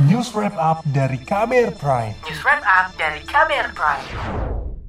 News Wrap Up dari KBR Prime. News Wrap Up dari KBR Prime.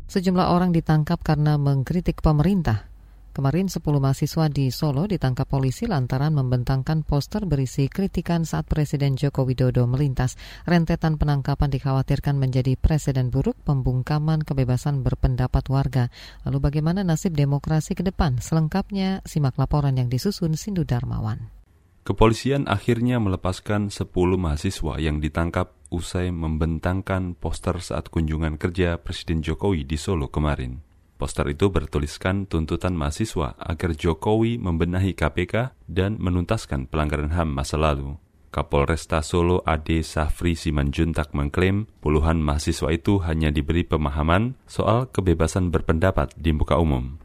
Sejumlah orang ditangkap karena mengkritik pemerintah. Kemarin 10 mahasiswa di Solo ditangkap polisi lantaran membentangkan poster berisi kritikan saat Presiden Joko Widodo melintas. Rentetan penangkapan dikhawatirkan menjadi presiden buruk pembungkaman kebebasan berpendapat warga. Lalu bagaimana nasib demokrasi ke depan? Selengkapnya simak laporan yang disusun Sindu Darmawan. Kepolisian akhirnya melepaskan 10 mahasiswa yang ditangkap usai membentangkan poster saat kunjungan kerja Presiden Jokowi di Solo kemarin. Poster itu bertuliskan tuntutan mahasiswa agar Jokowi membenahi KPK dan menuntaskan pelanggaran HAM masa lalu. Kapolresta Solo Ade Safri Simanjuntak mengklaim puluhan mahasiswa itu hanya diberi pemahaman soal kebebasan berpendapat di muka umum.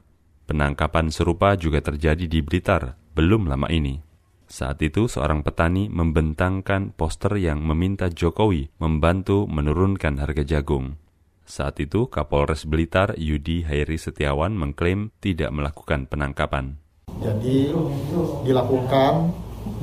Penangkapan serupa juga terjadi di Blitar belum lama ini. Saat itu seorang petani membentangkan poster yang meminta Jokowi membantu menurunkan harga jagung. Saat itu, Kapolres Blitar Yudi Hairi Setiawan mengklaim tidak melakukan penangkapan. Jadi dilakukan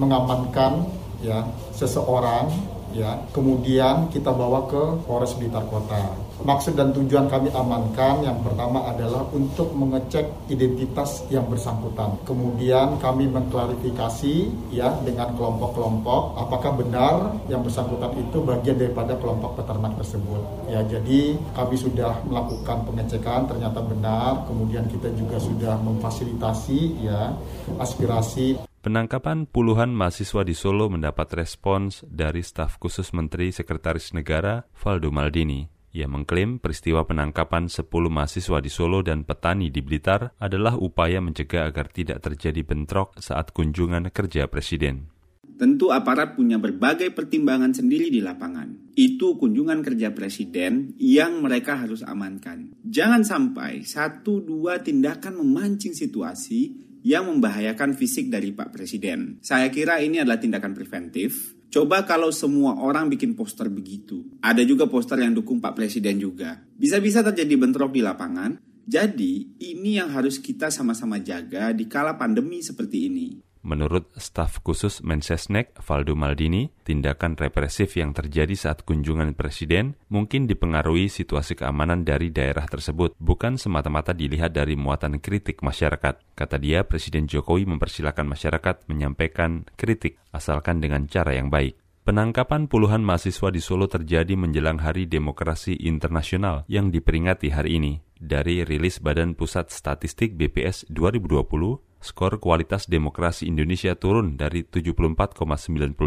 mengamankan ya seseorang ya kemudian kita bawa ke Polres Blitar Kota maksud dan tujuan kami amankan yang pertama adalah untuk mengecek identitas yang bersangkutan. Kemudian kami mengklarifikasi ya dengan kelompok-kelompok apakah benar yang bersangkutan itu bagian daripada kelompok peternak tersebut. Ya, jadi kami sudah melakukan pengecekan ternyata benar, kemudian kita juga sudah memfasilitasi ya aspirasi Penangkapan puluhan mahasiswa di Solo mendapat respons dari staf khusus Menteri Sekretaris Negara Valdo Maldini. Ia mengklaim peristiwa penangkapan 10 mahasiswa di Solo dan petani di Blitar adalah upaya mencegah agar tidak terjadi bentrok saat kunjungan kerja Presiden. Tentu aparat punya berbagai pertimbangan sendiri di lapangan. Itu kunjungan kerja presiden yang mereka harus amankan. Jangan sampai satu dua tindakan memancing situasi yang membahayakan fisik dari Pak Presiden. Saya kira ini adalah tindakan preventif Coba kalau semua orang bikin poster begitu. Ada juga poster yang dukung Pak Presiden juga. Bisa-bisa terjadi bentrok di lapangan. Jadi, ini yang harus kita sama-sama jaga di kala pandemi seperti ini. Menurut staf khusus Mensesnek Valdo Maldini, tindakan represif yang terjadi saat kunjungan presiden mungkin dipengaruhi situasi keamanan dari daerah tersebut, bukan semata-mata dilihat dari muatan kritik masyarakat. Kata dia, Presiden Jokowi mempersilahkan masyarakat menyampaikan kritik asalkan dengan cara yang baik. Penangkapan puluhan mahasiswa di Solo terjadi menjelang Hari Demokrasi Internasional yang diperingati hari ini. Dari rilis Badan Pusat Statistik BPS 2020, skor kualitas demokrasi Indonesia turun dari 74,92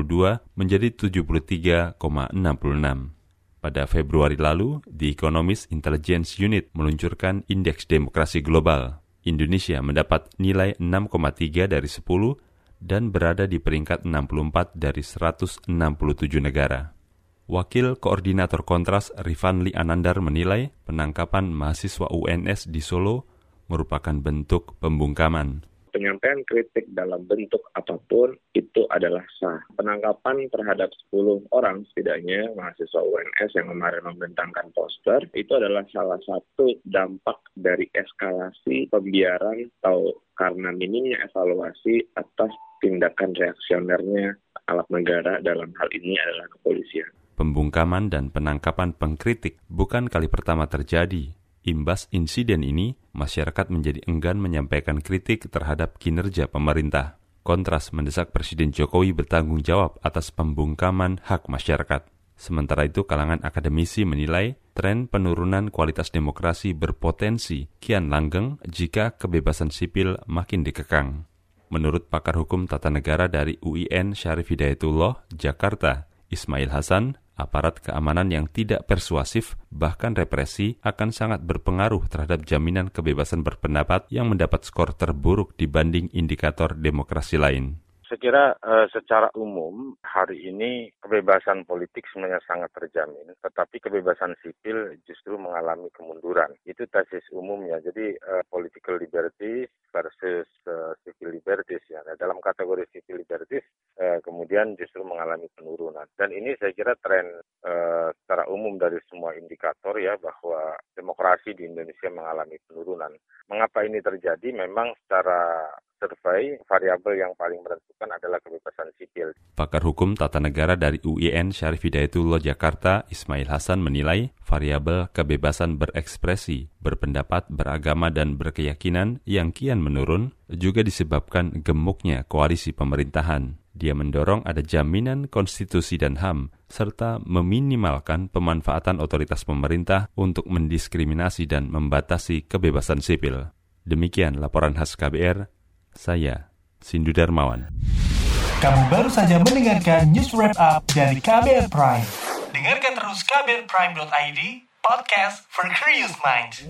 menjadi 73,66. Pada Februari lalu, The Economist Intelligence Unit meluncurkan Indeks Demokrasi Global. Indonesia mendapat nilai 6,3 dari 10 dan berada di peringkat 64 dari 167 negara. Wakil Koordinator Kontras Rifanli Anandar menilai penangkapan mahasiswa UNS di Solo merupakan bentuk pembungkaman penyampaian kritik dalam bentuk apa pun itu adalah sah. Penangkapan terhadap 10 orang setidaknya mahasiswa UNS yang kemarin membentangkan poster itu adalah salah satu dampak dari eskalasi pembiaran atau karena minimnya evaluasi atas tindakan reaksionernya alat negara dalam hal ini adalah kepolisian. Pembungkaman dan penangkapan pengkritik bukan kali pertama terjadi Imbas insiden ini, masyarakat menjadi enggan menyampaikan kritik terhadap kinerja pemerintah. Kontras mendesak Presiden Jokowi bertanggung jawab atas pembungkaman hak masyarakat. Sementara itu, kalangan akademisi menilai tren penurunan kualitas demokrasi berpotensi kian langgeng jika kebebasan sipil makin dikekang. Menurut pakar hukum tata negara dari UIN Syarif Hidayatullah, Jakarta, Ismail Hasan, aparat keamanan yang tidak persuasif, bahkan represi, akan sangat berpengaruh terhadap jaminan kebebasan berpendapat yang mendapat skor terburuk dibanding indikator demokrasi lain. Saya kira uh, secara umum hari ini kebebasan politik sebenarnya sangat terjamin, tetapi kebebasan sipil justru mengalami kemunduran. Itu tesis umumnya. Jadi uh, political liberties versus uh, civil liberties ya. Nah, dalam kategori civil liberties eh, kemudian justru mengalami penurunan. Dan ini saya kira tren eh, secara umum dari semua indikator ya bahwa demokrasi di Indonesia mengalami penurunan. Mengapa ini terjadi? Memang secara survei, variabel yang paling menentukan adalah kebebasan sipil. Pakar hukum tata negara dari UIN Syarif Hidayatullah Jakarta, Ismail Hasan menilai variabel kebebasan berekspresi, berpendapat, beragama, dan berkeyakinan yang kian menurun juga disebabkan gemuknya koalisi pemerintahan. Dia mendorong ada jaminan konstitusi dan HAM, serta meminimalkan pemanfaatan otoritas pemerintah untuk mendiskriminasi dan membatasi kebebasan sipil. Demikian laporan khas KBR saya, Sindu Darmawan. Kamu baru saja mendengarkan news wrap up dari KBR Prime. Dengarkan terus kbrprime.id, podcast for curious minds.